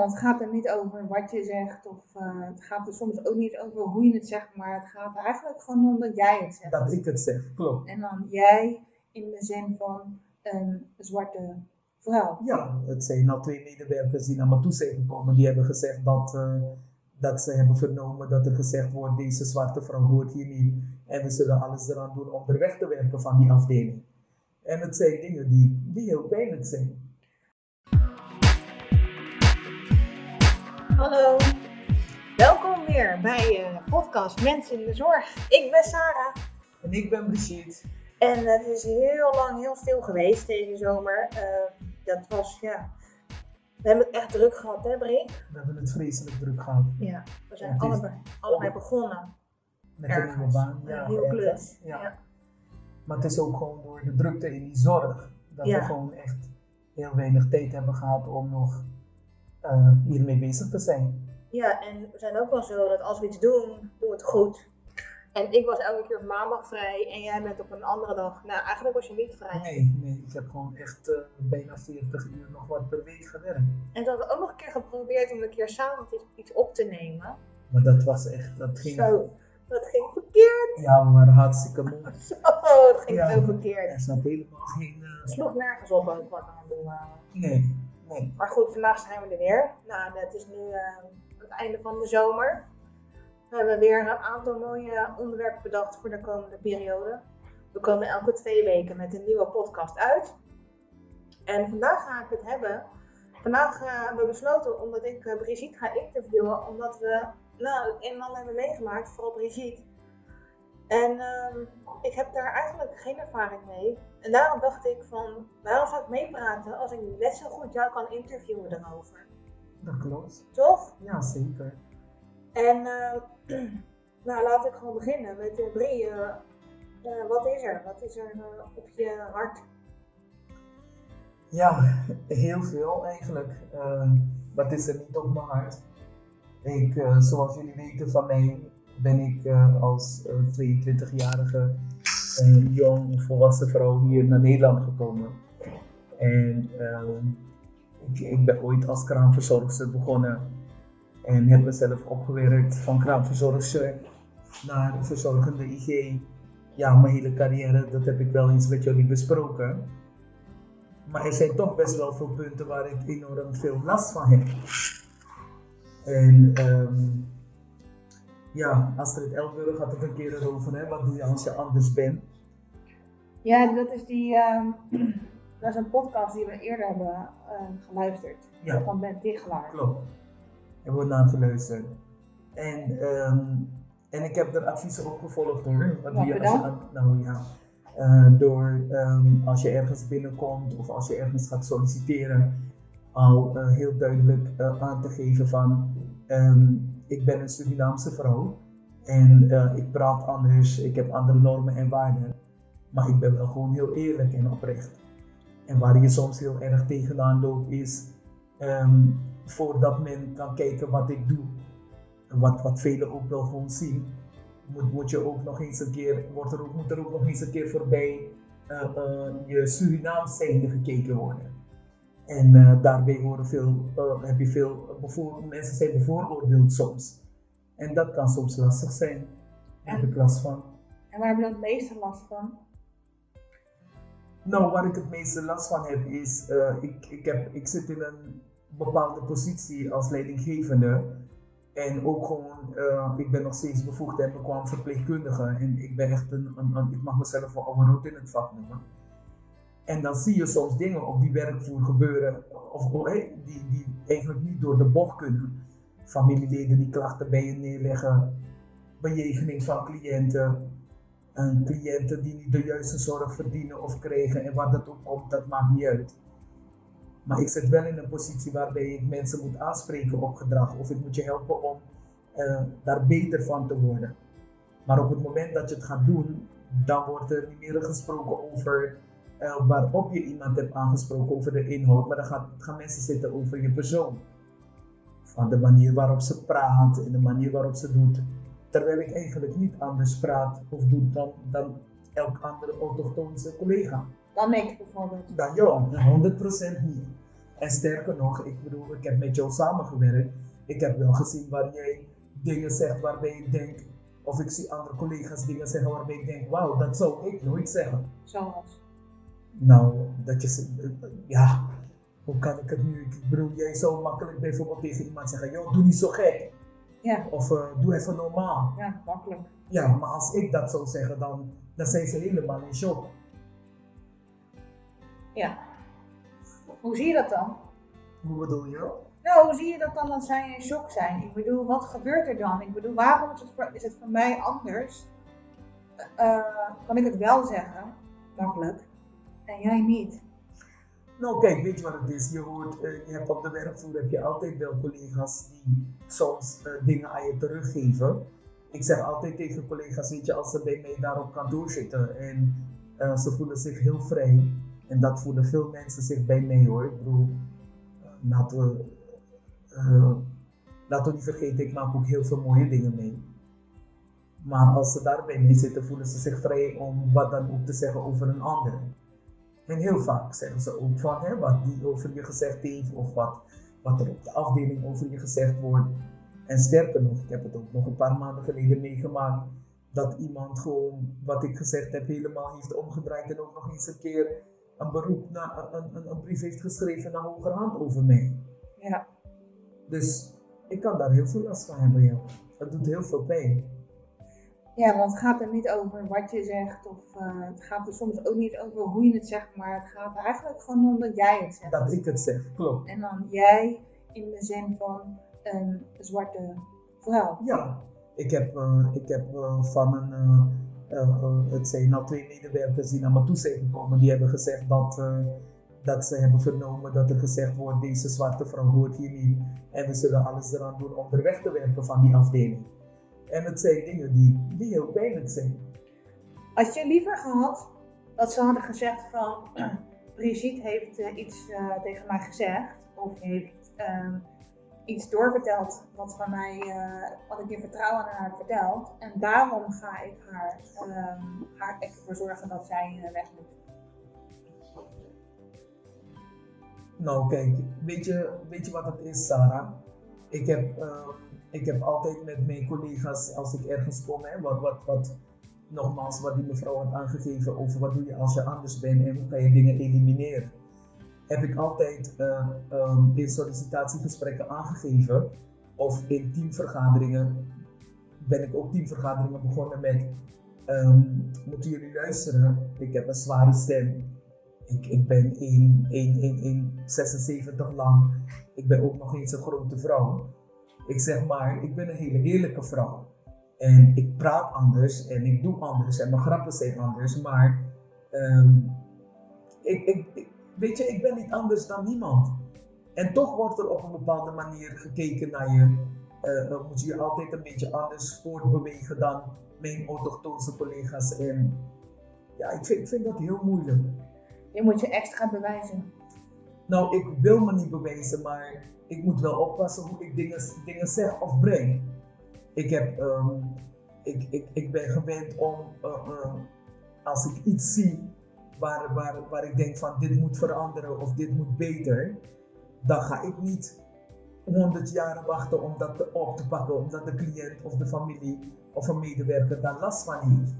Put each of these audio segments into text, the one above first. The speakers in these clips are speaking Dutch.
want het gaat er niet over wat je zegt, of eh, het gaat er soms ook niet over hoe je het zegt, maar het gaat er eigenlijk gewoon om dat jij het zegt. Dat ik het zeg, klopt. En dan jij in de zin van een zwarte vrouw. Ja, het zijn al twee medewerkers die naar me toe zijn gekomen. Die hebben gezegd dat, eh, dat ze hebben vernomen dat er gezegd wordt, deze zwarte vrouw hoort hier niet. En we zullen alles eraan doen om er weg te werken van die afdeling. En het zijn dingen die, die heel pijnlijk zijn. Hallo, welkom weer bij uh, podcast Mensen in de Zorg. Ik ben Sarah. En ik ben Brigitte. En het is heel lang heel stil geweest deze zomer. Uh, dat was, ja... We hebben het echt druk gehad, hè Brie? We hebben het vreselijk druk gehad. Ja, we zijn allebei, allebei begonnen. Met een nieuwe baan. Ja, een nieuwe klus. Ja. ja. Maar het is ook gewoon door de drukte in die zorg. Dat we gewoon echt heel weinig tijd hebben gehad om nog uh, hiermee bezig te zijn. Ja, en we zijn ook wel zo dat als we iets doen, doen we het goed. En ik was elke keer maandag vrij en jij bent op een andere dag. Nou, eigenlijk was je niet vrij. Nee, nee ik heb gewoon echt uh, bijna 40 uur nog wat per week gewerkt. En toen hadden we ook nog een keer geprobeerd om een keer samen iets, op te nemen. Maar dat was echt, dat ging... Zo, dat ging verkeerd. Ja, we waren hartstikke moe. Zo, het ging ja, zo verkeerd. Er zat helemaal geen... Uh... Het sloeg nergens op ook wat aan het doen waren. Nee. Maar goed, vandaag zijn we er weer. Nou, het is nu uh, het einde van de zomer. We hebben weer een aantal mooie onderwerpen bedacht voor de komende periode. We komen elke twee weken met een nieuwe podcast uit. En vandaag ga ik het hebben. Vandaag uh, hebben we besloten, omdat ik uh, Brigitte ga interviewen, omdat we nou, een en hebben meegemaakt, vooral Brigitte. En uh, ik heb daar eigenlijk geen ervaring mee. En daarom dacht ik van, waarom zou ik meepraten als ik net zo goed jou kan interviewen daarover? Dat klopt. Toch? Ja, zeker. En uh, nou, laat ik gewoon beginnen met Brie. Uh, wat is er? Wat is er op je hart? Ja, heel veel eigenlijk. wat is er niet op mijn hart? Ik, zoals jullie weten van mij, ben ik als 22-jarige een jong volwassen vrouw hier naar Nederland gekomen. En ehm, ik, ik, ben ooit als kraamverzorgster begonnen. En heb mezelf opgewerkt van kraamverzorgster naar verzorgende IG. Ja, mijn hele carrière, dat heb ik wel eens met jullie besproken. Maar er zijn toch best wel veel punten waar ik enorm veel last van heb. En um, ja, Astrid Elburg had het een keer erover, hè? wat doe je als je anders bent? Ja, dat is die, um, dat is een podcast die we eerder hebben uh, geluisterd. Ja. Van Ben Tichelaar. Klopt. Er wordt naar geluisterd. En, um, en ik heb er adviezen op gevolgd hoor. Wat doe je als je, nou ja, uh, door um, als je ergens binnenkomt of als je ergens gaat solliciteren, al uh, heel duidelijk uh, aan te geven van ik ben een Surinaamse vrouw en uh, ik praat anders, ik heb andere normen en waarden. Maar ik ben wel gewoon heel eerlijk en oprecht. En waar je soms heel erg tegenaan loopt is, um, voordat men kan kijken wat ik doe, wat, wat velen ook wel gewoon zien, moet, je ook nog eens een keer, wordt er ook, moet er ook nog eens een keer voorbij uh, uh, je Surinaams zijnde gekeken worden. En uh, daarbij horen veel, heb je veel, mensen zijn bevooroordeeld soms. En dat kan soms lastig zijn. Daar heb ik last van. En waar heb je dan het meeste last van? Nou, waar ik het meeste last van heb is, uh, ik, ik, heb, ik zit in een bepaalde positie als leidinggevende. En ook gewoon, uh, ik ben nog steeds bevoegd en bekwaam verpleegkundige. En ik ben echt een, een, een ik mag mezelf wel oude in het vak noemen. En dan zie je soms dingen op die werkvloer gebeuren, of, oh, die, die eigenlijk niet door de bocht kunnen. Familieleden die klachten bij je neerleggen, bejegening van cliënten, en cliënten die niet de juiste zorg verdienen of kregen en waar dat ook komt, dat maakt niet uit. Maar ik zit wel in een positie waarbij ik mensen moet aanspreken op gedrag of ik moet je helpen om uh, daar beter van te worden. Maar op het moment dat je het gaat doen, dan wordt er niet meer gesproken over uh, waarop je iemand hebt aangesproken, over de inhoud, maar dan gaan, gaan mensen zitten over je persoon. Van de manier waarop ze praat en de manier waarop ze doet. Terwijl ik eigenlijk niet anders praat of doe dan, dan elk andere autochtoonse collega. Dan ik bijvoorbeeld. Dan jou, 100% niet. En sterker nog, ik bedoel, ik heb met jou samengewerkt. Ik heb wel gezien waar jij dingen zegt waarbij ik denk, of ik zie andere collega's dingen zeggen waarbij ik denk, wauw, dat zou ik nooit zeggen. Zoals? Nou, dat je, ze- ja, hoe kan ik het nu? Ik bedoel, jij zou makkelijk bijvoorbeeld tegen iemand zeggen, joh, doe niet zo gek. Ja, Of eh, doe even normaal. ja, makkelijk. Ja, maar als ik dat zou zeggen, dan, dan zijn ze helemaal in shock. Ja. Hoe zie je dat dan? Hoe bedoel je? Nou, hoe zie je dat dan dat zij in shock zijn? Ik bedoel, wat gebeurt er dan? Ik bedoel, waarom is het voor, is het voor mij anders? Eh, kan ik het wel zeggen, makkelijk, en jij niet? Nou kijk, weet je wat het is? Je, hoort, eh, je hebt op de werkvloer heb je altijd wel collega's die soms eh, dingen aan je teruggeven. Ik zeg altijd tegen collega's, weet je, als ze bij mij daar op kantoor zitten en eh, ze voelen zich heel vrij. En dat voelen veel mensen zich bij mij hoor. Ik bedoel, laten we, laten we niet vergeten, ik maak ook heel veel mooie dingen mee. Maar als ze daar bij mij zitten, voelen ze zich vrij om wat dan ook te zeggen over een ander. En heel vaak zeggen ze ook van hè, wat die over je gezegd heeft of wat, wat er op de afdeling over je gezegd wordt. En sterker nog, ik heb het ook nog een paar maanden geleden meegemaakt dat iemand gewoon wat ik gezegd heb helemaal heeft omgedraaid en ook nog eens een keer een beroep naar een, een, een brief heeft geschreven naar hogerhand over mij. Ja, Dus ik kan daar heel veel last van hebben, ja. Het doet heel veel pijn. Ja want het gaat er niet over wat je zegt, of eh, het gaat er soms ook niet over hoe je het zegt, maar het gaat eigenlijk gewoon om dat jij het zegt. Dat ik het zeg, klopt. En dan jij in de zin van een zwarte vrouw. Ja, ik heb, eh, ik heb eh, van een, het zijn nou twee medewerkers die naar me toe zijn gekomen, die hebben gezegd dat, dat ze hebben vernomen dat er gezegd wordt, deze zwarte vrouw hoort hier niet en we zullen alles eraan doen om er weg te werken van die afdeling. En het zijn dingen die, die heel pijnlijk zijn. Had je liever gehad dat ze hadden gezegd van Brigitte heeft eh, iets eh, tegen mij gezegd of heeft ehm, iets doorverteld wat van mij, eh, wat ik in vertrouwen aan haar verteld en daarom ga ik haar, ehm haar ervoor zorgen dat zij weg moet. Nou kijk, weet je, weet je wat het is Sarah? Ik heb, ik heb altijd met mijn collega's, als ik ergens kom, hè, wat, wat, wat, nogmaals wat die mevrouw had aangegeven over wat doe je als je anders bent en hoe kan je dingen elimineren. Heb ik altijd eh, ehm, in sollicitatiegesprekken aangegeven of in teamvergaderingen ben ik ook teamvergaderingen begonnen met ehm, moeten jullie luisteren, ik heb een zware stem. Ik, ik ben 1, 1, 1, 1, 76 lang. Ik ben ook nog eens een grote vrouw. Ik zeg maar, ik ben een hele eerlijke vrouw. En ik praat anders en ik doe anders en mijn grappen zijn anders. Maar ehm, ik, ik, weet je, ik ben niet anders dan niemand. En toch wordt er op een bepaalde manier gekeken naar je. Eh, dan moet je je altijd een beetje anders voortbewegen dan mijn autochtone collega's. En ja, ik vind, ik vind dat heel moeilijk. Je moet je extra bewijzen. Nou, ik wil me niet bewijzen, maar ik moet wel oppassen hoe ik dingen, dingen zeg of breng. Ik, heb, ehm, ik, ik, ik ben gewend om, eh, eh, als ik iets zie waar, waar, waar ik denk van dit moet veranderen of dit moet beter, dan ga ik niet 100 jaar wachten om dat te- op te pakken, omdat de cliënt of de familie of een medewerker daar last van heeft.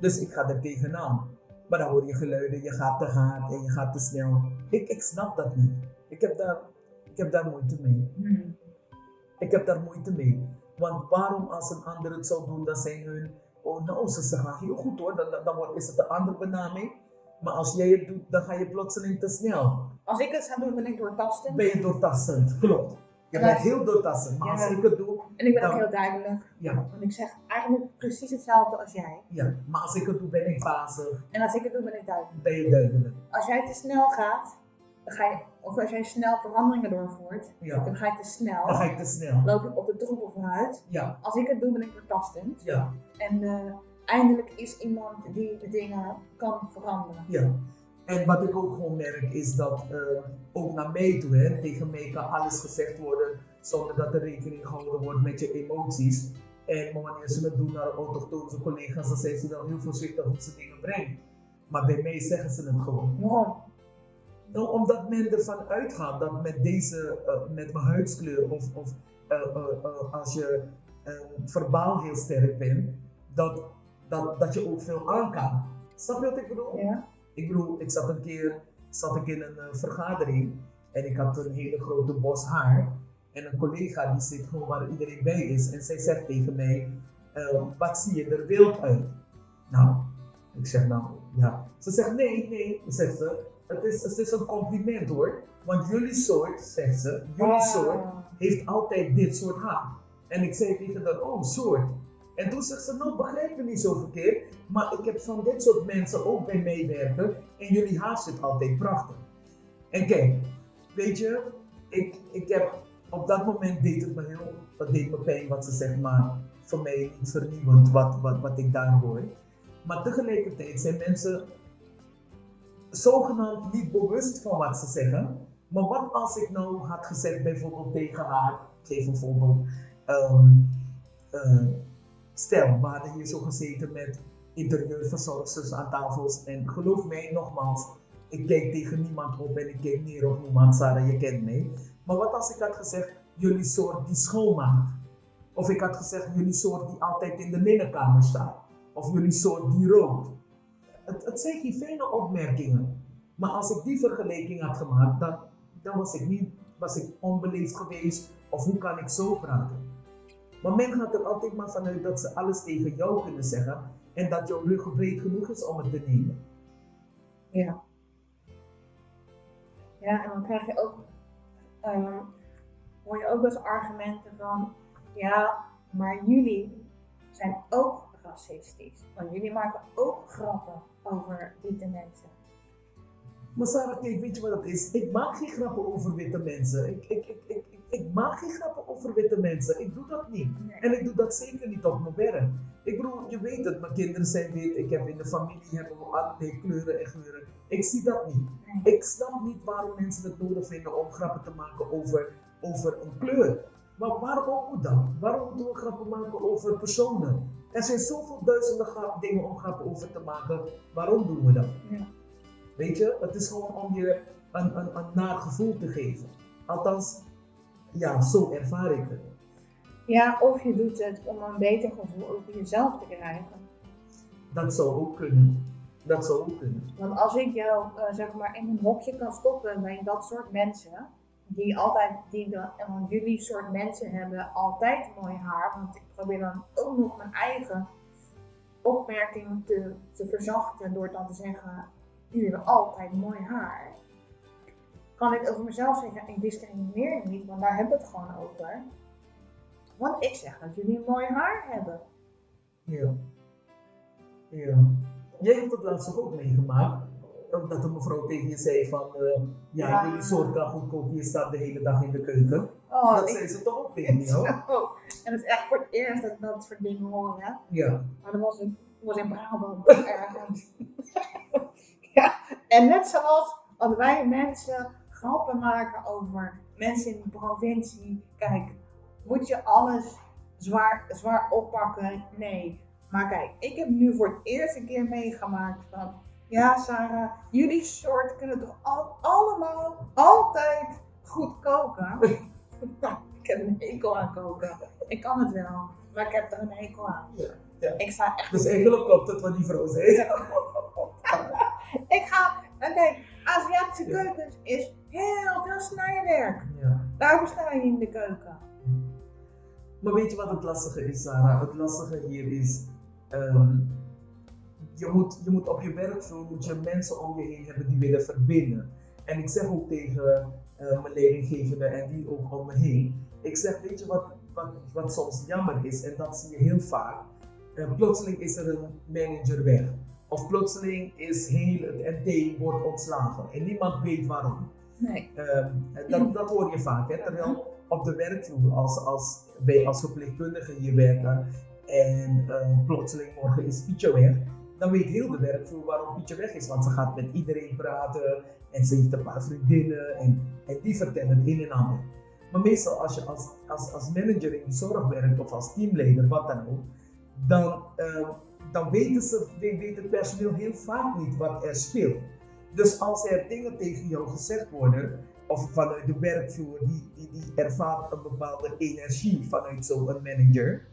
Dus ik ga er tegenaan. Maar dan hoor je geluiden, je gaat te hard en je gaat te snel. Ik, ik snap dat niet. Ik heb, daar, ik heb daar moeite mee. Hmm. Ik heb daar moeite mee. Want waarom als een ander het zou doen, dan zijn hun... Oh nou, ze zeggen heel goed hoor, dan, dan, is het een andere benaming. Maar als jij het doet, dan ga je plotseling te snel. Als ik het ga doen, ben ik doortastend. Ben je doortastend, klopt. Je bent heel doortastend. Maar als ik het doe, En ik ben ook heel duidelijk. ja, Want ik zeg eigenlijk precies hetzelfde als jij. ja. Maar als ik het doe, ben ik bazig. En als ik het doe, ben ik duidelijk. Ben je duidelijk. Als jij te snel gaat, dan ga je, of als jij snel veranderingen doorvoert, Ja. dan ga je te snel. Dan ga ik te snel. loop je op de troepel vooruit. Ja, Als ik het doe, ben ik doortastend. ja, En eh, eindelijk is iemand die de dingen kan veranderen. ja. En wat ik ook gewoon merk is dat eh, ook naar mij toe, hè, tegen mij kan alles gezegd worden zonder dat er rekening gehouden wordt met je emoties. En wanneer ze het doen naar autochtone collega's, dan zijn ze wel heel voorzichtig hoe ze dingen brengen. Maar bij mij zeggen ze het gewoon. Waarom? Nou, omdat men ervan uitgaat dat met deze, uh, met mijn huidskleur of, of uh, uh, als je verbaal heel sterk bent, dat, dat, dat je ook veel aan kan. Snap je wat ik bedoel? Ja. Ik bedoel, ik zat een keer zat ik in een vergadering en ik had een hele grote bos haar. En een collega die zit gewoon waar iedereen bij is. En zij zegt tegen mij, wat zie je er wild uit? Nou, ik zeg nou, ja. Ze zegt nee, nee, zegt ze. Het is, het is een compliment hoor. Want jullie soort, zegt ze, jullie soort heeft altijd dit soort haar. En ik zei tegen haar, oh, soort. En toen zegt ze, nou begrijp me niet zo verkeerd, maar ik heb van dit soort mensen ook bij meewerken en jullie haar zit altijd prachtig. En kijk, weet je, ik, ik heb, op dat moment deed het me heel, deed me pijn wat ze zegt, maar voor mij niet vernieuwend wat, wat, wat ik daar hoor. Maar tegelijkertijd zijn mensen zogenaamd niet bewust van wat ze zeggen. Maar wat als ik nou had gezegd bijvoorbeeld tegen haar, ik geef een voorbeeld, um, uh, stel, we hadden hier zo gezeten met interieurverzorgsters aan tafels en geloof mij nogmaals, ik kijk tegen niemand op en ik kijk neer op niemand, Sarah, je kent mij. Maar wat als ik had gezegd, jullie soort die schoonmaakt? Of ik had gezegd, jullie soort die altijd in de linnenkamer staat? Of jullie soort die rookt? Het, het zijn geen fijne opmerkingen. Maar als ik die vergelijking had gemaakt, dan, dan was ik niet was ik onbeleefd geweest. Of hoe kan ik zo praten? Maar men gaat er altijd maar vanuit dat ze alles tegen jou kunnen zeggen. En dat jouw rug breed genoeg is om het te nemen. Ja. Ja, en dan krijg je ook, um, hoor je ook als argumenten van, ja, maar jullie zijn ook racistisch. Want jullie maken ook grappen over witte mensen. Maar Sarah, kijk, weet je wat het is? Ik maak geen grappen over witte mensen. Ik, ik, ik, ik maak geen grappen over witte mensen. Ik doe dat niet. En ik doe dat zeker niet op mijn werk. Ik bedoel, je weet het, mijn kinderen zijn wit. Ik heb in de familie hebben we allerlei kleuren en geuren. Ik zie dat niet. Ik snap niet waarom mensen het nodig vinden om grappen te maken over, over een kleur. Maar waarom moet dat? Waarom moeten we grappen maken over personen? Er zijn zoveel duizenden dingen om grappen over te maken. Waarom doen we dat? Ja. Weet je, het is gewoon om je een, een, een naar gevoel te geven. Althans, ja, zo ervaar ik het. Ja, of je doet het om een beter gevoel over jezelf te krijgen. Dat zou ook kunnen. Dat zou ook kunnen. Want als ik jou uh, zeg maar in een hokje kan stoppen bij dat soort mensen, die altijd, die de, want jullie soort mensen hebben altijd mooi haar, want ik probeer dan ook nog mijn eigen opmerking te, te verzachten door dan te zeggen, jullie hebben altijd mooi haar. Kan ik over mezelf zeggen, ik discrimineer niet, want daar hebben we het gewoon over. Want ik zeg dat jullie mooi haar hebben. Ja. Ja. Jij hebt het laatst ook meegemaakt dat een mevrouw tegen je zei van, uh, ja, ja, jullie kan goedkoop, je staat de hele dag in de keuken. Oh, dat zei ze toch ook tegen jou? En het is echt voor het eerst dat ik dat soort dingen hoor, hè? Ja. Maar dat was in, was in Brabant ergens. ja, en net zoals als wij mensen grappen maken over mensen in de provincie, kijk, moet je alles zwaar, zwaar oppakken? Nee. Maar kijk, ik heb nu voor het eerste keer meegemaakt van ja, Sarah, jullie soort kunnen toch al, allemaal altijd goed koken? ik heb een hekel aan koken. Ik kan het wel, maar ik heb er een hekel aan. Ja, ja. Ik sta echt. Dus eigenlijk klopt het wat die vrouw zei. ik ga, en kijk, Aziatische keukens is heel veel snijwerk. Ja. Daarvoor sta je in de keuken. Maar weet je wat het lastige is, Sarah? Het lastige hier is. Um, je moet, je moet op je werkvloer moet je mensen om je heen hebben die willen verbinden. En ik zeg ook tegen uh, mijn leidinggevende en die ook om me heen. Ik zeg, weet je wat, wat, wat soms jammer is, en dat zie je heel vaak. Uh, plotseling is er een manager weg. Of plotseling is heel het NT wordt ontslagen. En niemand weet waarom. Nee. Uh, dat, dat hoor je vaak. Hè? Terwijl op de werkvloer, als, als wij als verpleegkundigen hier werken en plotseling morgen is Pietje weg, dan weet heel de werkvloer waarom Pietje weg is. Want ze gaat met iedereen praten en ze heeft een paar vriendinnen en, en die vertellen het een en ander. Maar meestal als je als, als, als manager in de zorg werkt of als teamleider, wat dan ook, dan, uh, dan weten ze, weet het personeel heel vaak niet wat er speelt. Dus als er dingen tegen jou gezegd worden, of vanuit de werkvloer, die, die, die ervaart een bepaalde energie vanuit zo'n manager,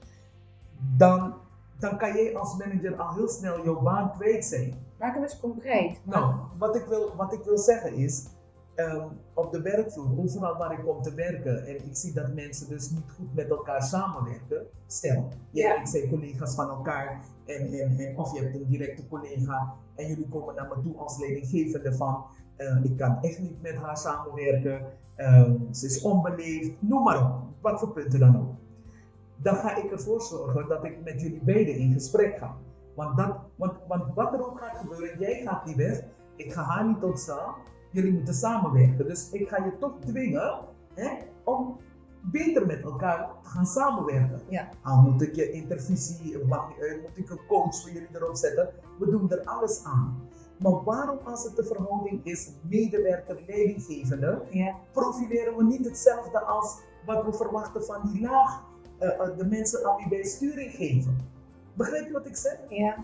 dan, dan kan jij als manager al heel snel jouw baan kwijt zijn. Maak hem eens concreet. Nou, wat ik wil, wat ik wil zeggen is, ehm, op de werkvloer, overal waar ik kom te werken en ik zie dat mensen dus niet goed met elkaar samenwerken, stel, Ja. ik zijn collega's van elkaar en, en, en of je hebt een directe collega en jullie komen naar me toe als leidinggevende van, eh, ik kan echt niet met haar samenwerken, ehm, ze is onbeleefd, noem maar op, wat voor punten dan ook. Dan ga ik ervoor zorgen dat ik met jullie beiden in gesprek ga. Want, dat, want, want wat er ook gaat gebeuren, jij gaat niet weg, ik ga haar niet ontstaan, jullie moeten samenwerken. Dus ik ga je toch dwingen hè, om beter met elkaar te gaan samenwerken. Ja. Al moet ik je intervisie, mag, eh, moet ik een coach voor jullie erop zetten, we doen er alles aan. Maar waarom als het de verhouding is medewerker-leidinggevende, Ja. profileren we niet hetzelfde als wat we verwachten van die laag, eh, eh, de mensen aan wie wij sturing geven. Begrijp je wat ik zeg? Ja.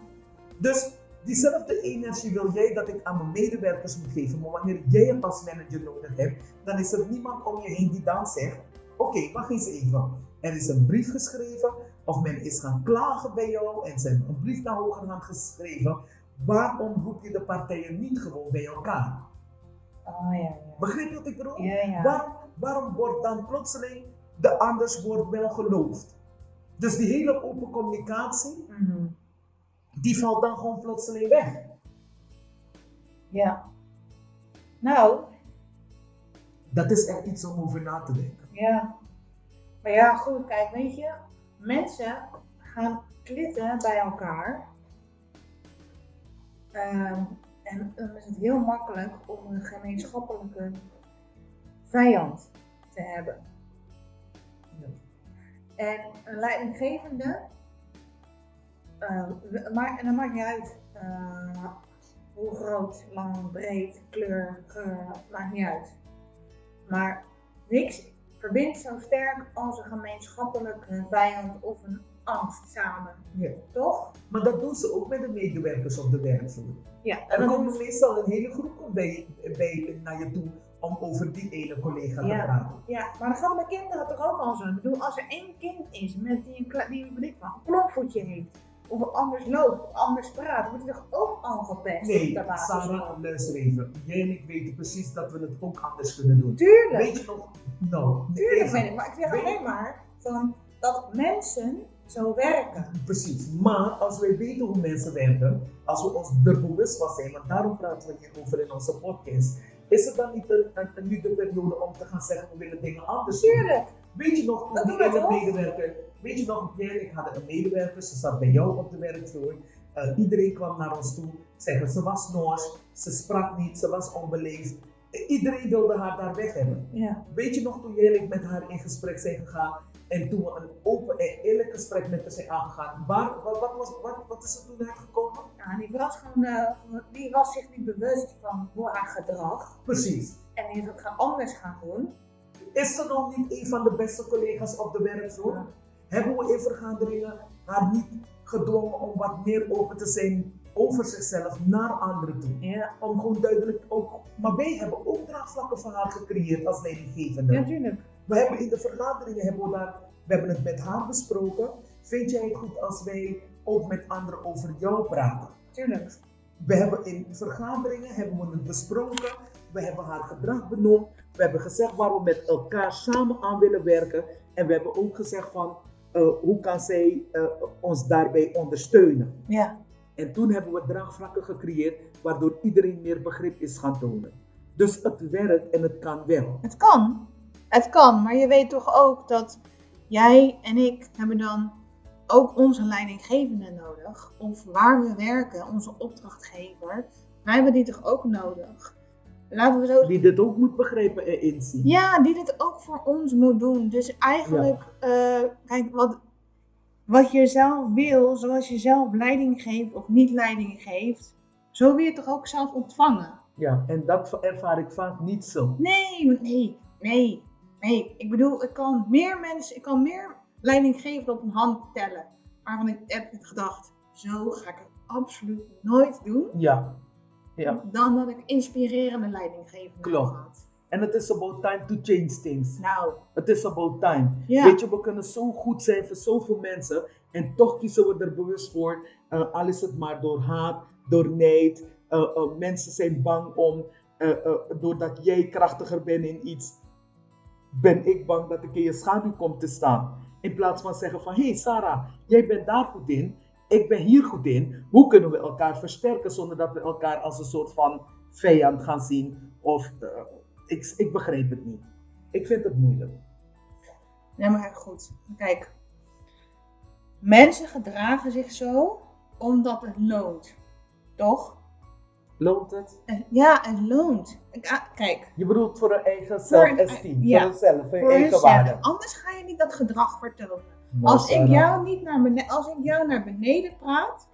Dus diezelfde energie wil jij dat ik aan mijn medewerkers moet geven, maar wanneer jij het als manager nodig hebt, dan is er niemand om je heen die dan zegt, oké, wacht eens even. Er is een brief geschreven, of men is gaan klagen bij jou en ze hebben een brief naar hogerhand geschreven. Waarom roep je de partijen niet gewoon bij elkaar? Oh ja, ja. Begrijp je wat ik bedoel? Ja, ja. Waarom, waarom wordt dan plotseling de anders wordt wel geloofd? Dus die hele open communicatie, Mhm. Die valt dan gewoon plotseling weg. Ja. Nou, Dat is echt iets om over na te denken. ja. Maar ja, goed, kijk, weet je, mensen gaan klitten bij elkaar. Ehm, en dan is het heel makkelijk om een gemeenschappelijke vijand te hebben. En een leidinggevende, eh, we- maar, en dat maakt niet uit eh, hoe groot, lang, breed, kleur, geur, maakt niet uit. Maar niks verbindt zo sterk als een gemeenschappelijke vijand of een angst samen. Ja. Toch? Maar dat doen ze ook met de medewerkers op de werkvloer. Ja, en dan komt meestal een hele groep komt bij, bij, naar je toe om over die ene collega Ja. te praten. Ja, maar dat gaat met kinderen toch ook al zo. Ik bedoel, als er één kind is met die die, wat, een heeft, of anders loopt, of anders praat, wordt toch ook al gepest Nee, de? Sarah, luister even. Jij en ik weten precies dat we het ook anders kunnen doen. Tuurlijk, Weet je nog? Nou, tuurlijk weet ik, maar ik zeg Weet- alleen maar van dat mensen zo werken. Precies, maar als wij weten hoe mensen werken, als we ons er bewust van zijn, want daarom praten we hierover in onze podcast, is het dan niet een nu de periode om te gaan zeggen we willen dingen anders doen? Tuurlijk, Weet je nog, toen Dat die ene medewerker, weet je nog, jij en ik hadden een medewerker, ze zat bij jou op de werkvloer, Eh, iedereen kwam naar ons toe, zeggen ze was Noors, ze sprak niet, ze was onbeleefd, iedereen wilde haar daar weg hebben. ja. Weet je nog toen jij en ik met haar in gesprek zijn gegaan en toen we een open en eerlijk gesprek met haar zijn aangegaan, waar, wat, wat, was, wat, wat is er toen uitgekomen? Ja, die was gewoon, eh, die was zich niet bewust van hoe haar gedrag Precies. en die is het gaan anders gaan doen. Is ze nog niet een van de beste collega's op de werkvloer? Ja. Hebben we in vergaderingen haar niet gedwongen om wat meer open te zijn over zichzelf naar anderen toe? Ja, Om gewoon duidelijk ook, maar wij hebben ook draagvlakken van haar gecreëerd als leidinggevende. natuurlijk. We hebben in de vergaderingen hebben we daar, we hebben het met haar besproken. Vind jij het goed als wij ook met anderen over jou praten? Tuurlijk. We hebben in vergaderingen hebben we het besproken. We hebben haar gedrag benoemd. We hebben gezegd waar we met elkaar samen aan willen werken. En we hebben ook gezegd van eh, hoe kan zij eh, ons daarbij ondersteunen. Ja. En toen hebben we draagvlakken gecreëerd waardoor iedereen meer begrip is gaan tonen. Dus het werkt en het kan wel. Het kan. Het kan, maar je weet toch ook dat jij en ik hebben dan ook onze leidinggevende nodig. Of waar we werken, onze opdrachtgever. Wij hebben die toch ook nodig. Laten we zo Die dit ook moet begrijpen en inzien. Ja, die dit ook voor ons moet doen. Dus eigenlijk, eh, kijk, wat, wat je zelf wil, zoals je zelf leiding geeft of niet leiding geeft, zo wil je het toch ook zelf ontvangen? Ja, en dat ervaar ik vaak niet zo. Nee, nee, nee, nee. Ik bedoel, ik kan meer mensen, ik kan meer leiding geven op een hand tellen. Waarvan ik heb gedacht, zo ga ik het absoluut nooit doen. Ja, Ja. dan dat ik inspirerende leidinggevende Klopt. En het is about time to change things. Nou, Het is about time. Weet je, we kunnen zo goed zijn voor zoveel mensen. En toch kiezen we er bewust voor. al is het maar door haat, door neid. eh, eh, mensen zijn bang om, eh, doordat jij krachtiger bent in iets, ben ik bang dat ik in je schaduw kom te staan. In plaats van zeggen van, hé hey Sarah, jij bent daar goed in, ik ben hier goed in. Hoe kunnen we elkaar versterken zonder dat we elkaar als een soort van vijand gaan zien? Of, eh, ik, ik begreep het niet. Ik vind het moeilijk. Nee, maar goed. Kijk. Mensen gedragen zich zo omdat het loont. Toch? Loont het? Ja, het loont. Ah, Kijk, Je bedoelt voor een eigen Voor zelfesteem, ja. voor jezelf, voor je eigen waarde. Anders ga je niet dat gedrag vertonen. Als ik, Sarah, jou niet naar beneden, als ik jou naar beneden praat,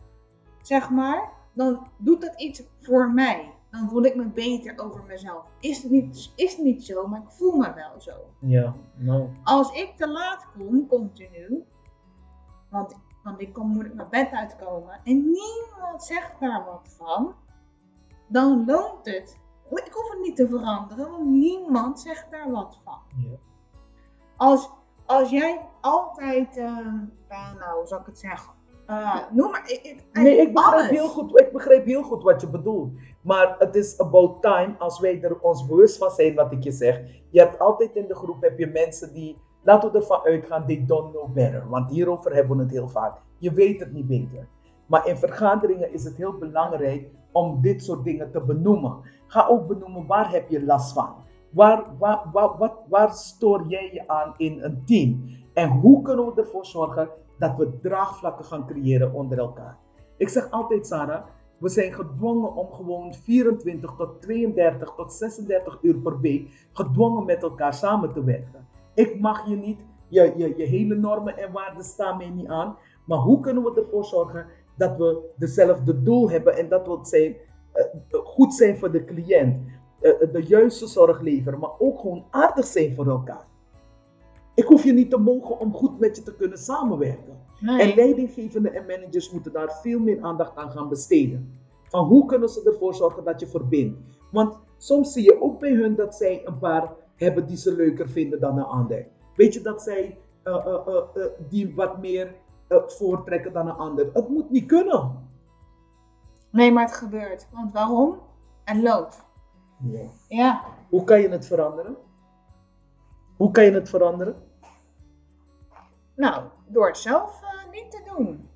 zeg maar, dan doet dat iets voor mij. Dan voel ik me beter over mezelf. Is het niet, is het niet zo, maar ik voel me wel zo. Ja, nou. Als ik te laat kom, continu, want, want ik kom, moet ik mijn bed uitkomen en niemand zegt daar wat van, dan loont het. Ik hoef het niet te veranderen, want niemand zegt daar wat van. Ja. Als, als jij altijd, eh, nou, hoe zou ik het zeggen? Eh, noem maar. Ik, ik, Nee, ik begrijp, alles. heel goed, ik begrijp heel goed wat je bedoelt. Maar het is about time als wij er ons bewust van zijn wat ik je zeg. Je hebt altijd in de groep heb je mensen die, laten we ervan uitgaan, they don't know better. Want hierover hebben we het heel vaak. Je weet het niet beter. Maar in vergaderingen is het heel belangrijk om dit soort dingen te benoemen. Ga ook benoemen waar heb je last van. Waar, waar, waar, stoor jij je aan in een team? En hoe kunnen we ervoor zorgen dat we draagvlakken gaan creëren onder elkaar? Ik zeg altijd, Sarah, we zijn gedwongen om gewoon 24 tot 32 tot 36 uur per week gedwongen met elkaar samen te werken. Ik mag je niet, je, je, hele normen en waarden staan mij niet aan. Maar hoe kunnen we ervoor zorgen dat we dezelfde doel hebben en dat we zijn, eh, goed zijn voor de cliënt, de juiste zorg leveren, maar ook gewoon aardig zijn voor elkaar. Ik hoef je niet te mogen om goed met je te kunnen samenwerken. En leidinggevenden en managers moeten daar veel meer aandacht aan gaan besteden. Van hoe kunnen ze ervoor zorgen dat je verbindt? Want soms zie je ook bij hun dat zij een paar hebben die ze leuker vinden dan een ander. Weet je dat zij eh, eh, eh, eh, die wat meer eh, voortrekken dan een ander? Het moet niet kunnen. nee, maar het gebeurt. Want waarom? En loopt. Ja. Hoe kan je het veranderen? Hoe kan je het veranderen? Nou, door het zelf eh, niet te doen.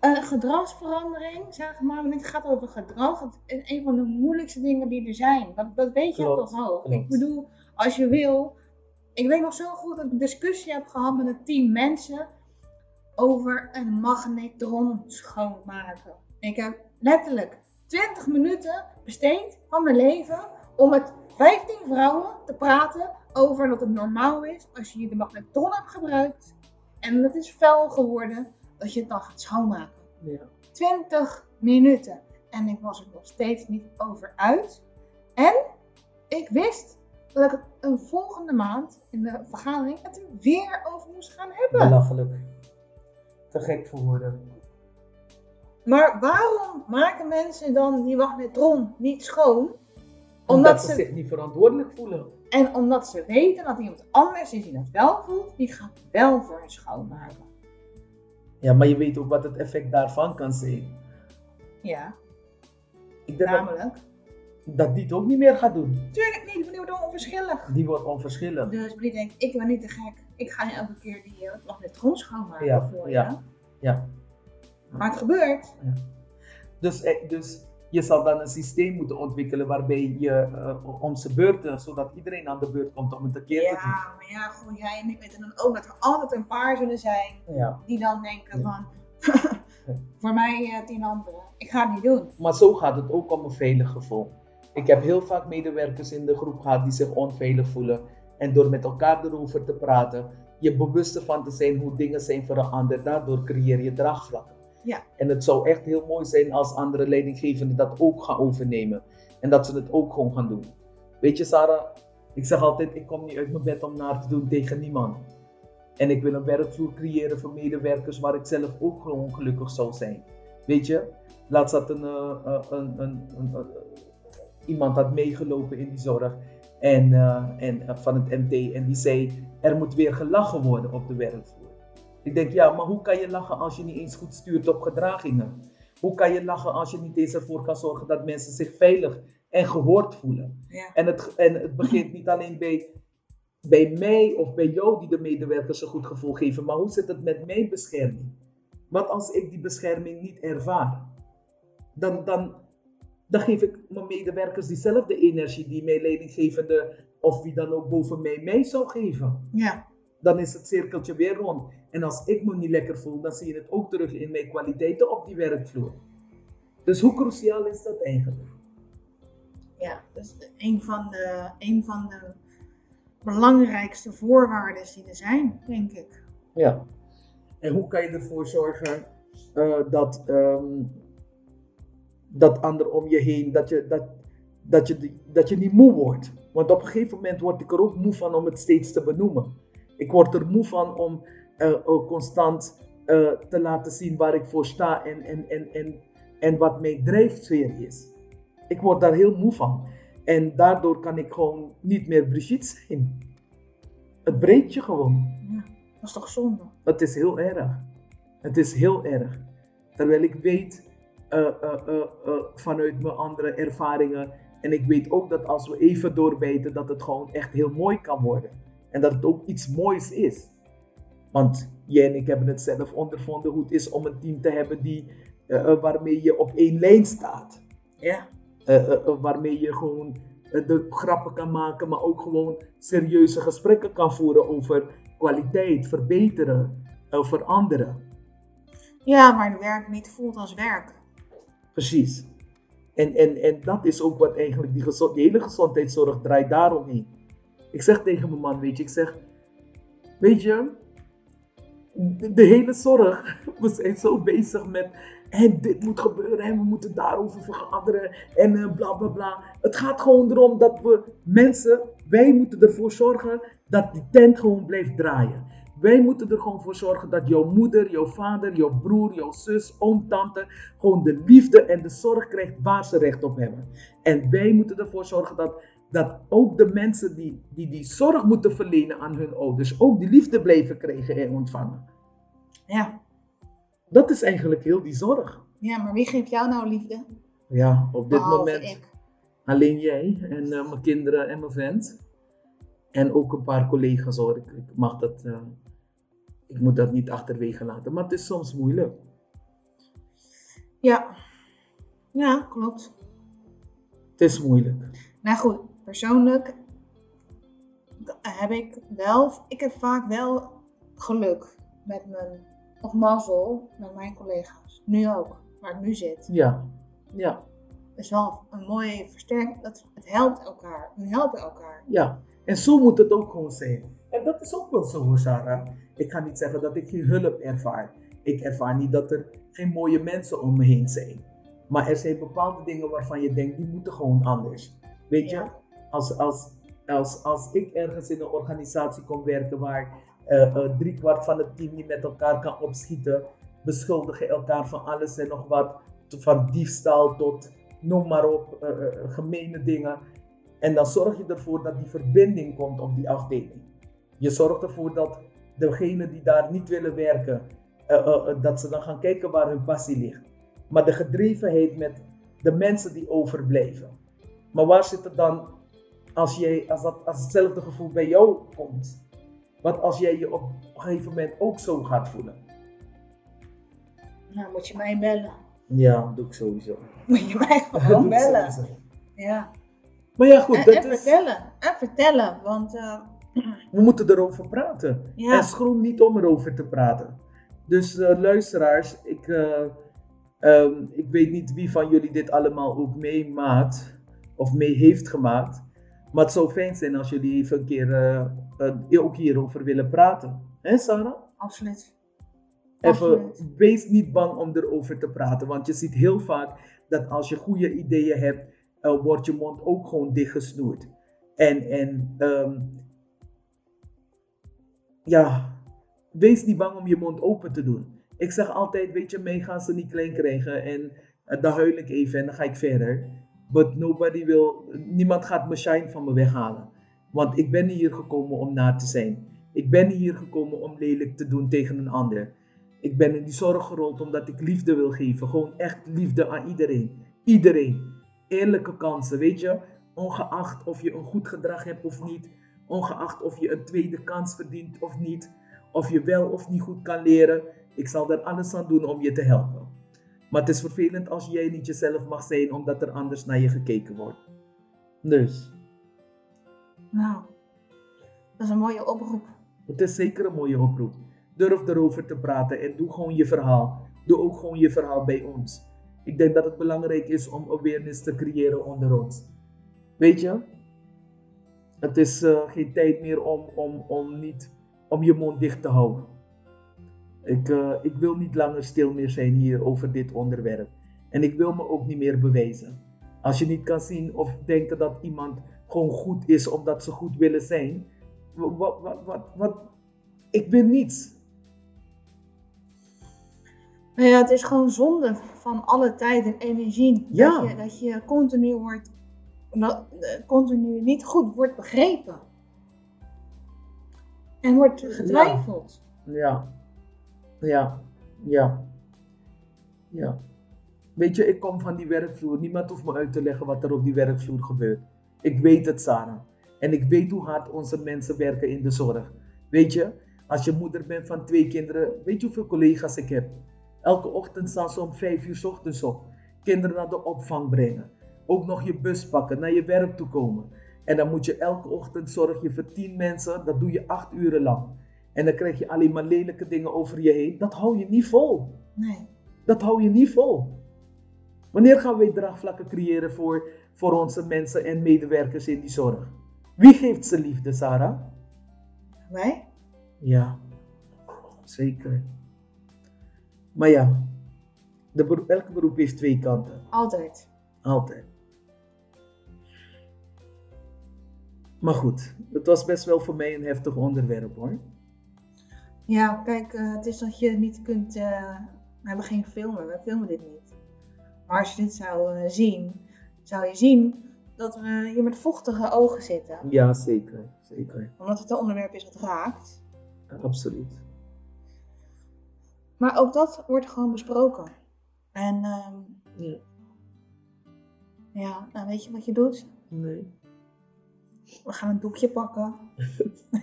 Een gedragsverandering, zeg maar, wanneer het gaat over gedrag, het is een van de moeilijkste dingen die er zijn. Dat, dat weet je Klopt, toch ook. Ik bedoel, als je wil. Ik weet nog zo goed dat ik een discussie heb gehad met een team mensen over een magnetron schoonmaken. Ik heb letterlijk 20 minuten besteed van mijn leven om met 15 vrouwen te praten over dat het normaal is als je de magnetron hebt gebruikt en het is vuil geworden, dat je het dan gaat schoonmaken. Ja. 20 minuten. En ik was er nog steeds niet over uit. En ik wist dat ik het een volgende maand in de vergadering het er weer over moest gaan hebben. Belachelijk. Te gek voor woorden. Maar waarom maken mensen dan die magnetron niet schoon? Omdat, Omdat ze zich niet verantwoordelijk voelen. en omdat ze weten dat iemand anders is die dat wel voelt, die gaat wel voor hen schoonmaken. Ja, maar je weet ook wat het effect daarvan kan zijn. Ja, Ik denk namelijk. dat die het ook niet meer gaat doen. Tuurlijk niet, die wordt onverschillig. Die wordt onverschillig. Dus die denkt, ik ben niet te gek. Ik ga elke keer die uh, magnetron schoonmaken Ja, voor ja. je. Ja. Maar het gebeurt. Dus, eh, dus je zal dan een systeem moeten ontwikkelen waarbij je eh, om zijn beurten, zodat iedereen aan de beurt komt om het een keer Ja, te doen. maar ja, gewoon jij en ik weten dan ook dat er altijd een paar zullen zijn Ja. die dan denken Ja. van, voor mij eh, tien anderen. Ik ga het niet doen. Maar zo gaat het ook om een veilig gevoel. Ik heb heel vaak medewerkers in de groep gehad die zich onveilig voelen. En door met elkaar erover te praten, je bewust ervan te zijn hoe dingen zijn ander, daardoor creëer je draagvlakken. Ja. En het zou echt heel mooi zijn als andere leidinggevenden dat ook gaan overnemen. En dat ze het ook gewoon gaan doen. Weet je, Sarah, ik zeg altijd: ik kom niet uit mijn bed om naar te doen tegen niemand. En ik wil een werkvloer creëren voor medewerkers waar ik zelf ook gewoon gelukkig zou zijn. Weet je, laatst had een, uh, een, een, een, iemand had meegelopen in die zorg en, en, van het MT en die zei, er moet weer gelachen worden op de werkvloer. Ik denk, ja, maar hoe kan je lachen als je niet eens goed stuurt op gedragingen? Hoe kan je lachen als je niet eens ervoor kan zorgen dat mensen zich veilig en gehoord voelen? Ja. En, het, en het begint niet alleen bij, bij mij of bij jou die de medewerkers een goed gevoel geven, maar hoe zit het met mijn bescherming? Wat als ik die bescherming niet ervaar? Dan, dan, dan geef ik mijn medewerkers diezelfde energie die mijn leidinggevende of wie dan ook boven mij mij zou geven. Ja. Dan is het cirkeltje weer rond. En als ik me niet lekker voel, dan zie je het ook terug in mijn kwaliteiten op die werkvloer. Dus hoe cruciaal is dat eigenlijk? Ja, dat is een van de, een van de belangrijkste voorwaarden die er zijn, denk ik. Ja. En hoe kan je ervoor zorgen uh, dat, um, dat anderen om je heen, dat je, dat, dat, je, dat je niet moe wordt? Want op een gegeven moment word ik er ook moe van om het steeds te benoemen. Ik word er moe van om uh, constant uh, te laten zien waar ik voor sta en, en, en, en, en wat mijn drijfsfeer is. Ik word daar heel moe van. En daardoor kan ik gewoon niet meer Brigitte zijn. Het breekt je gewoon. Ja, dat is toch zonde? Het is heel erg. Het is heel erg. Terwijl ik weet uh, vanuit mijn andere ervaringen. En ik weet ook dat als we even doorbijten, dat het gewoon echt heel mooi kan worden. En dat het ook iets moois is. Want jij en ik hebben het zelf ondervonden hoe het is om een team te hebben die, uh, waarmee je op één lijn staat. Ja. Uh, waarmee je gewoon de grappen kan maken, maar ook gewoon serieuze gesprekken kan voeren over kwaliteit, verbeteren, veranderen. Ja, maar het werk niet voelt als werk. Precies. En, en, en dat is ook wat eigenlijk die, gezond, die hele gezondheidszorg draait daaromheen. Ik zeg tegen mijn man, weet je, ik zeg, weet je, de, hele zorg, we zijn zo bezig met en dit moet gebeuren en we moeten daarover vergaderen en uh, bla bla bla. Het gaat gewoon erom dat we mensen, wij moeten ervoor zorgen dat die tent gewoon blijft draaien. Wij moeten er gewoon voor zorgen dat jouw moeder, jouw vader, jouw broer, jouw zus, oom, tante gewoon de liefde en de zorg krijgt waar ze recht op hebben. En wij moeten ervoor zorgen dat, dat ook de mensen die, die die zorg moeten verlenen aan hun ouders, ook die liefde blijven krijgen en ontvangen. Ja. Dat is eigenlijk heel die zorg. Ja, maar wie geeft jou nou liefde? Ja, op dit Behalve moment ik. alleen jij en uh, mijn kinderen en mijn vent. En ook een paar collega's hoor. Ik, ik mag dat, uh, ik moet dat niet achterwege laten. Maar het is soms moeilijk. Ja. Ja, klopt. Het is moeilijk. Nou goed, persoonlijk heb ik wel, ik heb vaak wel geluk met mijn, of mazzel met mijn collega's. Nu ook, waar ik nu zit. Ja, ja, Dat is wel een mooie versterking, dat, het helpt elkaar. We helpen elkaar. ja. En zo moet het ook gewoon zijn. En dat is ook wel zo Sarah. Ik ga niet zeggen dat ik geen hulp ervaar. Ik ervaar niet dat er geen mooie mensen om me heen zijn. Maar er zijn bepaalde dingen waarvan je denkt, die moeten gewoon anders. Weet je, Ja. Als, als, als, als ik ergens in een organisatie kom werken waar eh eh, driekwart van het team niet met elkaar kan opschieten, beschuldigen elkaar van alles en nog wat, van diefstal tot noem maar op, eh, gemene dingen. En dan zorg je ervoor dat die verbinding komt op die afdeling. Je zorgt ervoor dat degenen die daar niet willen werken, dat ze dan gaan kijken waar hun passie ligt. Maar de gedrevenheid met de mensen die overblijven. Maar waar zit het dan als, jij, als, dat, als hetzelfde gevoel bij jou komt? Wat als jij je op een gegeven moment ook zo gaat voelen? Nou, moet je mij bellen. Ja, doe ik sowieso. Moet je mij gewoon bellen. Ja. Maar ja, goed, En, dat en is, vertellen. En vertellen. Want eh, we moeten erover praten. ja, En schroom niet om erover te praten. Dus eh, luisteraars, ik, eh, ehm, ik weet niet wie van jullie dit allemaal ook meemaakt of mee heeft gemaakt. Maar het zou fijn zijn als jullie even een keer eh, ook hierover willen praten. Hè Sarah? absoluut. Even, Absoluut. wees niet bang om erover te praten. Want je ziet heel vaak dat als je goede ideeën hebt, eh, wordt je mond ook gewoon dichtgesnoerd. En, en ehm, ja, wees niet bang om je mond open te doen. Ik zeg altijd, weet je, mij gaan ze niet klein krijgen. En uh, dan huil ik even en dan ga ik verder. But nobody wil, niemand gaat mijn shine van me weghalen. Want ik ben hier gekomen om na te zijn. Ik ben hier gekomen om lelijk te doen tegen een ander. Ik ben in die zorg gerold omdat ik liefde wil geven. Gewoon echt liefde aan iedereen. Iedereen. Eerlijke kansen, weet je. Ongeacht of je een goed gedrag hebt of niet. Ongeacht of je een tweede kans verdient of niet. Of je wel of niet goed kan leren. Ik zal er alles aan doen om je te helpen. Maar het is vervelend als jij niet jezelf mag zijn omdat er anders naar je gekeken wordt. Dus. Nou, dat is een mooie oproep. Het is zeker een mooie oproep. Durf erover te praten en doe gewoon je verhaal. Doe ook gewoon je verhaal bij ons. Ik denk dat het belangrijk is om awareness te creëren onder ons. Weet je? Het is uh, geen tijd meer om, om, om, niet, om je mond dicht te houden. Ik, uh, ik wil niet langer stil meer zijn hier over dit onderwerp. En ik wil me ook niet meer bewijzen. Als je niet kan zien of denken dat iemand gewoon goed is omdat ze goed willen zijn. Wat, wat, wat, wat, ik ben niets. Nou ja, het is gewoon zonde van alle tijd en energie. Ja. Dat, je, dat je continu wordt, dat, continu niet goed wordt begrepen. En wordt getwijfeld. Ja. Ja. Ja. Ja. Weet je, ik kom van die werkvloer. Niemand hoeft me uit te leggen wat er op die werkvloer gebeurt. Ik weet het, Sarah. En ik weet hoe hard onze mensen werken in de zorg. Weet je, als je moeder bent van twee kinderen, weet je hoeveel collega's ik heb? Elke ochtend staan ze om vijf uur ochtends op. Kinderen naar de opvang brengen. Ook nog je bus pakken, naar je werk toe komen. En dan moet je elke ochtend zorgen voor tien mensen. Dat doe je acht uren lang. En dan krijg je alleen maar lelijke dingen over je heen. Dat hou je niet vol. Nee. Dat hou je niet vol. Wanneer gaan wij draagvlakken creëren voor, voor onze mensen en medewerkers in die zorg? Wie geeft ze liefde, Sarah? Wij? Ja, zeker. Maar ja, de beroep, elk beroep heeft twee kanten. Altijd. Altijd. Maar goed, het was best wel voor mij een heftig onderwerp hoor. Ja, kijk, uh, het is dat je niet kunt. Uh, we hebben geen filmen, we filmen dit niet. Maar als je dit zou uh, zien, zou je zien dat we hier met vochtige ogen zitten. Ja, zeker. zeker. Omdat het een onderwerp is wat raakt. Absoluut. Maar ook dat wordt gewoon besproken. En um, Ja. ja, nou weet je wat je doet? Nee. We gaan een doekje pakken.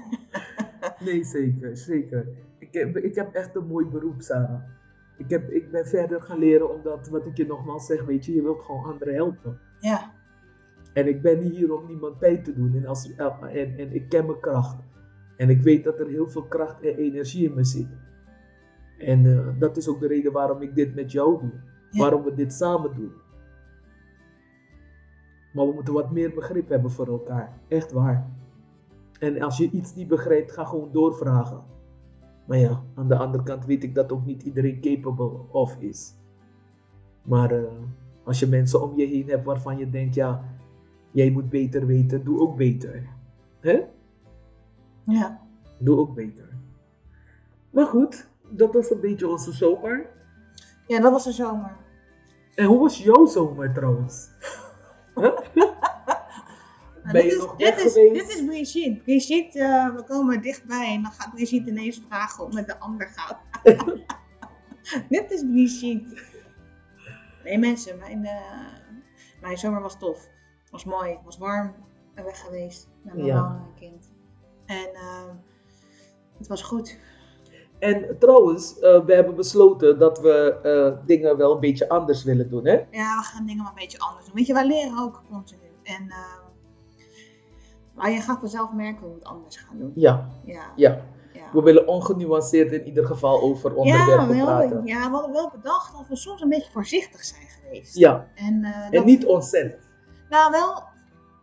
Nee, zeker, zeker. Ik heb, ik heb echt een mooi beroep, Sarah. Ik, heb, ik ben verder gaan leren omdat, wat ik je nogmaals zeg, weet je, je wilt gewoon anderen helpen. Ja, En ik ben hier om niemand pijn te doen. En, als, en, en ik ken mijn kracht. En ik weet dat er heel veel kracht en energie in me zit. En eh, dat is ook de reden waarom ik dit met jou doe. Ja. Waarom we dit samen doen. Maar we moeten wat meer begrip hebben voor elkaar. Echt waar. En als je iets niet begrijpt, ga gewoon doorvragen. Maar ja, aan de andere kant weet ik dat ook niet iedereen capable of is. Maar eh, als je mensen om je heen hebt waarvan je denkt, ja, jij moet beter weten, doe ook beter. Hè? ja. Doe ook beter. Maar goed, dat was een beetje onze zomer. ja, dat was de zomer. En hoe was jouw zomer trouwens? Ben dit je is, nog dit is, geweest? Dit is Brigitte. Brigitte, eh, we komen dichtbij en dan gaat Brigitte ineens vragen het met de ander gaat. dit is Brigitte. Nee mensen, mijn, eh, mijn zomer was tof. Het was mooi, het was warm en weg geweest met mijn Ja. man en kind. En eh, het was goed. En trouwens, eh, we hebben besloten dat we dingen wel een beetje anders willen doen, hè? Ja, we gaan dingen maar een beetje anders doen. Weet je, wij leren ook continu. En, eh, maar je gaat vanzelf merken hoe we het anders gaan doen. Ja, Ja, ja. ja. We willen ongenuanceerd in ieder geval over Ja, onderwerpen we hadden, praten. ja, we hadden wel bedacht dat we soms een beetje voorzichtig zijn geweest. Ja, En, eh, en niet onszelf. Nou, wel,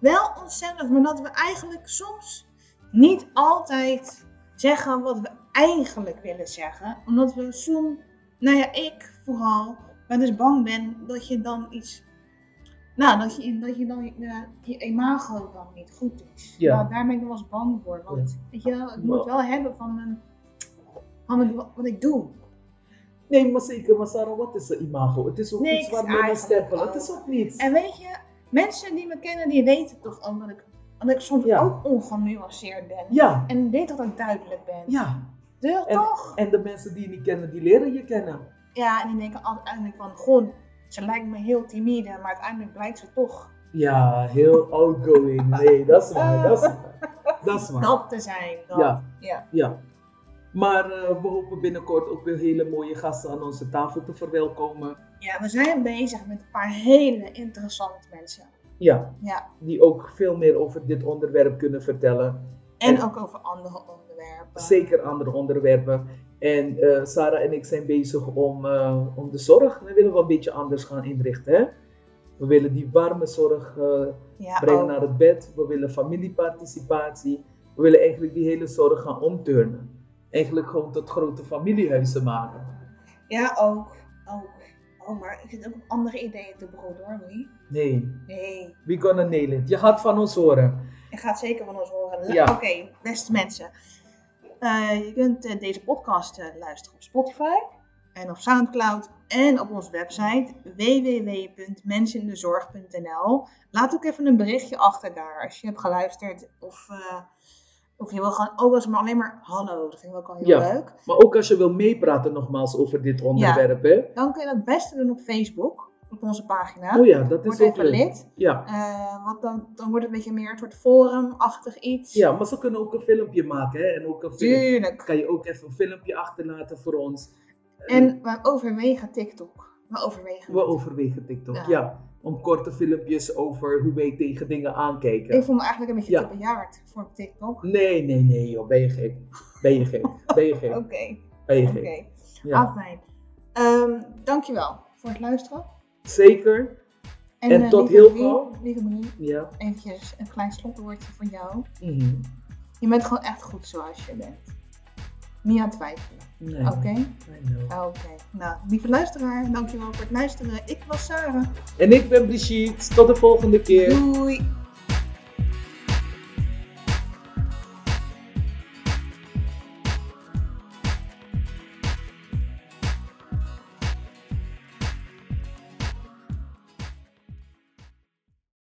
wel onszelf, maar dat we eigenlijk soms niet altijd zeggen wat we eigenlijk willen zeggen. Omdat we soms, nou ja, ik vooral, wel eens bang ben dat je dan iets, nou, dat je, dat je dan je, je imago dan niet goed is. Ja. Nou, daar ben ik wel eens bang voor. Want, weet je ik moet wel hebben van, mijn, van mijn- wat ik doe. Nee, maar zeker, maar Sarah, wat is een imago? Het is ook Niks iets waar men eigenlijk stempelen. Het is ook niets. En weet je, mensen die me kennen, die weten toch ook dat ik, dat ik soms Ja. ook ongenuanceerd ben. Ja, En weet dat ik duidelijk ben. ja. Dus En- toch? En de mensen die je niet kennen, die leren je kennen. Ja, en die denken uiteindelijk van, goh, ze lijkt me heel timide, maar uiteindelijk blijkt ze toch Ja, heel outgoing. Nee, dat is waar. Dat is waar. Dat is waar. dat te zijn. Dat. Ja. ja. Ja. Maar eh, we hopen binnenkort ook weer hele mooie gasten aan onze tafel te verwelkomen. Ja, we zijn bezig met een paar hele interessante mensen. Ja, Ja. die ook veel meer over dit onderwerp kunnen vertellen. En En- ook over andere onderwerpen. Zeker andere onderwerpen. En eh, Sarah en ik zijn bezig om, eh, om de zorg. We willen wel een beetje anders gaan inrichten. Hè? We willen die warme zorg eh, Ja, brengen ook. naar het bed. We willen familieparticipatie. We willen eigenlijk die hele zorg gaan omturnen. Eigenlijk gewoon tot grote familiehuizen maken. Ja, ook. ook. Oh, maar ik zit ook andere ideeën te broeden hoor, Louis. Nee, Nee, we gonna nail it. Je gaat van ons horen. ik ga het zeker van ons horen. Ja. Oké, beste mensen. Eh, je kunt eh, deze podcast eh, luisteren op Spotify en op Soundcloud en op onze website www.mensenindezorg.nl. Laat ook even een berichtje achter daar als je hebt geluisterd of, of je wil gewoon, ook als maar alleen maar hallo, dat vind ik ook al heel Ja. leuk. Maar ook als je wil meepraten nogmaals over dit onderwerp. Hè? Dan kun je dat het beste doen op Facebook, op onze pagina. Oh ja, dat is Word even lid. Ja. Eh, want dan, dan wordt het een beetje meer een soort forumachtig iets. ja, maar ze kunnen ook een filmpje maken. Hè? En ook een film. Tuurlijk. kan je ook even een filmpje achterlaten voor ons. En we overwegen TikTok. We overwegen. we overwegen TikTok, Ja. ja. Om korte filmpjes over hoe wij tegen dingen aankijken. Ik voel me eigenlijk een beetje Ja. te bejaard voor TikTok. Nee, nee, nee joh, ben je gek. Ben je gek. Ben je gek. Oké, Ben je oké. gek. Ja, Afijn. Ehm, dankjewel voor het luisteren. Zeker. En eh, tot heel gauw. Lieve Marie, Ja. eventjes een klein slotwoordje voor jou. Mhm. Je bent gewoon echt goed zoals je bent. Niet aan twijfelen. Nee. Oké? Know. Oké. Nou, lieve luisteraar, dankjewel voor het luisteren. Ik was Sarah. En ik ben Brigitte. Tot de volgende keer. Doei!